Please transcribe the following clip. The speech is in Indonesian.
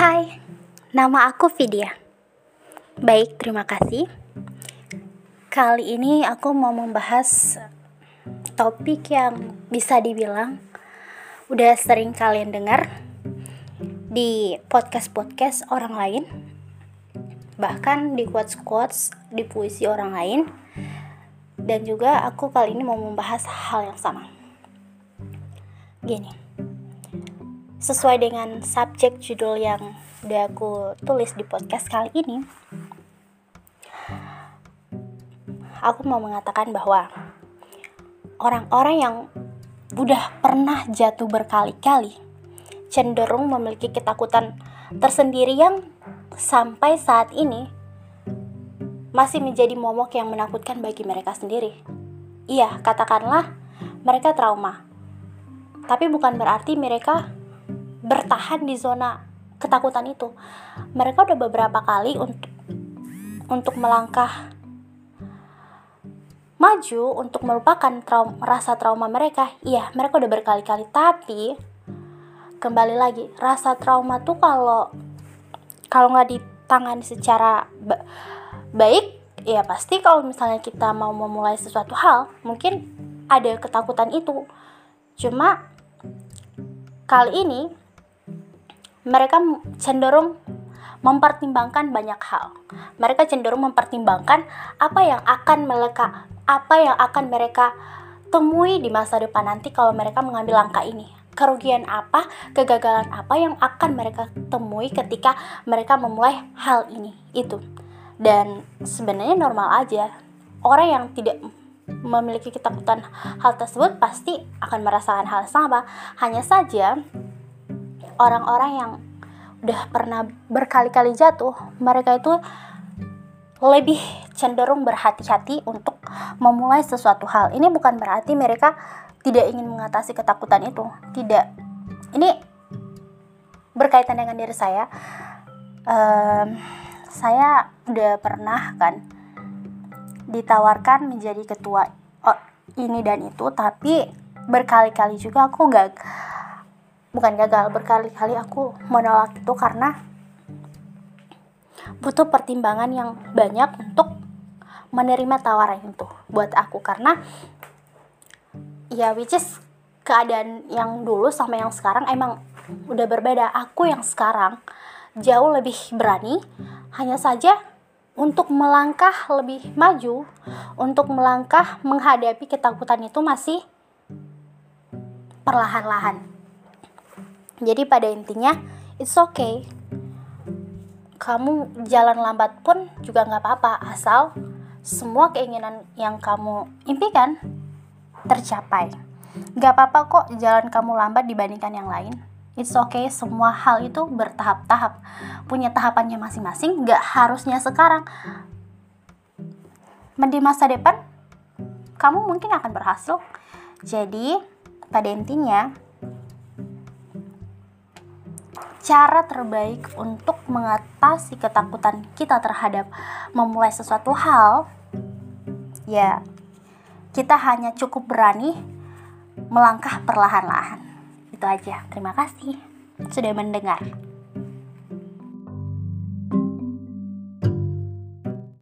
Hai, nama aku Vidya. Baik, terima kasih. Kali ini aku mau membahas topik yang bisa dibilang udah sering kalian dengar di podcast-podcast orang lain, bahkan di quotes-quotes di puisi orang lain. Dan juga aku kali ini mau membahas hal yang sama. Gini sesuai dengan subjek judul yang udah aku tulis di podcast kali ini, aku mau mengatakan bahwa orang-orang yang udah pernah jatuh berkali-kali cenderung memiliki ketakutan tersendiri yang sampai saat ini masih menjadi momok yang menakutkan bagi mereka sendiri. Iya, katakanlah mereka trauma. Tapi bukan berarti mereka bertahan di zona ketakutan itu. Mereka udah beberapa kali untuk untuk melangkah maju untuk melupakan trauma, rasa trauma mereka. Iya, mereka udah berkali-kali, tapi kembali lagi rasa trauma tuh kalau kalau nggak ditangani secara ba baik ya pasti kalau misalnya kita mau memulai sesuatu hal mungkin ada ketakutan itu cuma kali ini mereka cenderung mempertimbangkan banyak hal. Mereka cenderung mempertimbangkan apa yang akan mereka apa yang akan mereka temui di masa depan nanti kalau mereka mengambil langkah ini. Kerugian apa, kegagalan apa yang akan mereka temui ketika mereka memulai hal ini itu. Dan sebenarnya normal aja. Orang yang tidak memiliki ketakutan hal tersebut pasti akan merasakan hal sama. Hanya saja orang-orang yang udah pernah berkali-kali jatuh, mereka itu lebih cenderung berhati-hati untuk memulai sesuatu hal. Ini bukan berarti mereka tidak ingin mengatasi ketakutan itu. Tidak. Ini berkaitan dengan diri saya. Um, saya udah pernah kan ditawarkan menjadi ketua oh, ini dan itu, tapi berkali-kali juga aku gak bukan gagal berkali-kali aku menolak itu karena butuh pertimbangan yang banyak untuk menerima tawaran itu buat aku. Karena ya which is keadaan yang dulu sama yang sekarang emang udah berbeda. Aku yang sekarang jauh lebih berani hanya saja untuk melangkah lebih maju untuk melangkah menghadapi ketakutan itu masih perlahan-lahan jadi pada intinya it's okay. Kamu jalan lambat pun juga nggak apa-apa asal semua keinginan yang kamu impikan tercapai. Gak apa-apa kok jalan kamu lambat dibandingkan yang lain. It's okay, semua hal itu bertahap-tahap. Punya tahapannya masing-masing, gak harusnya sekarang. Di masa depan, kamu mungkin akan berhasil. Jadi, pada intinya, cara terbaik untuk mengatasi ketakutan kita terhadap memulai sesuatu hal, ya, kita hanya cukup berani melangkah perlahan-lahan. Itu aja. Terima kasih sudah mendengar.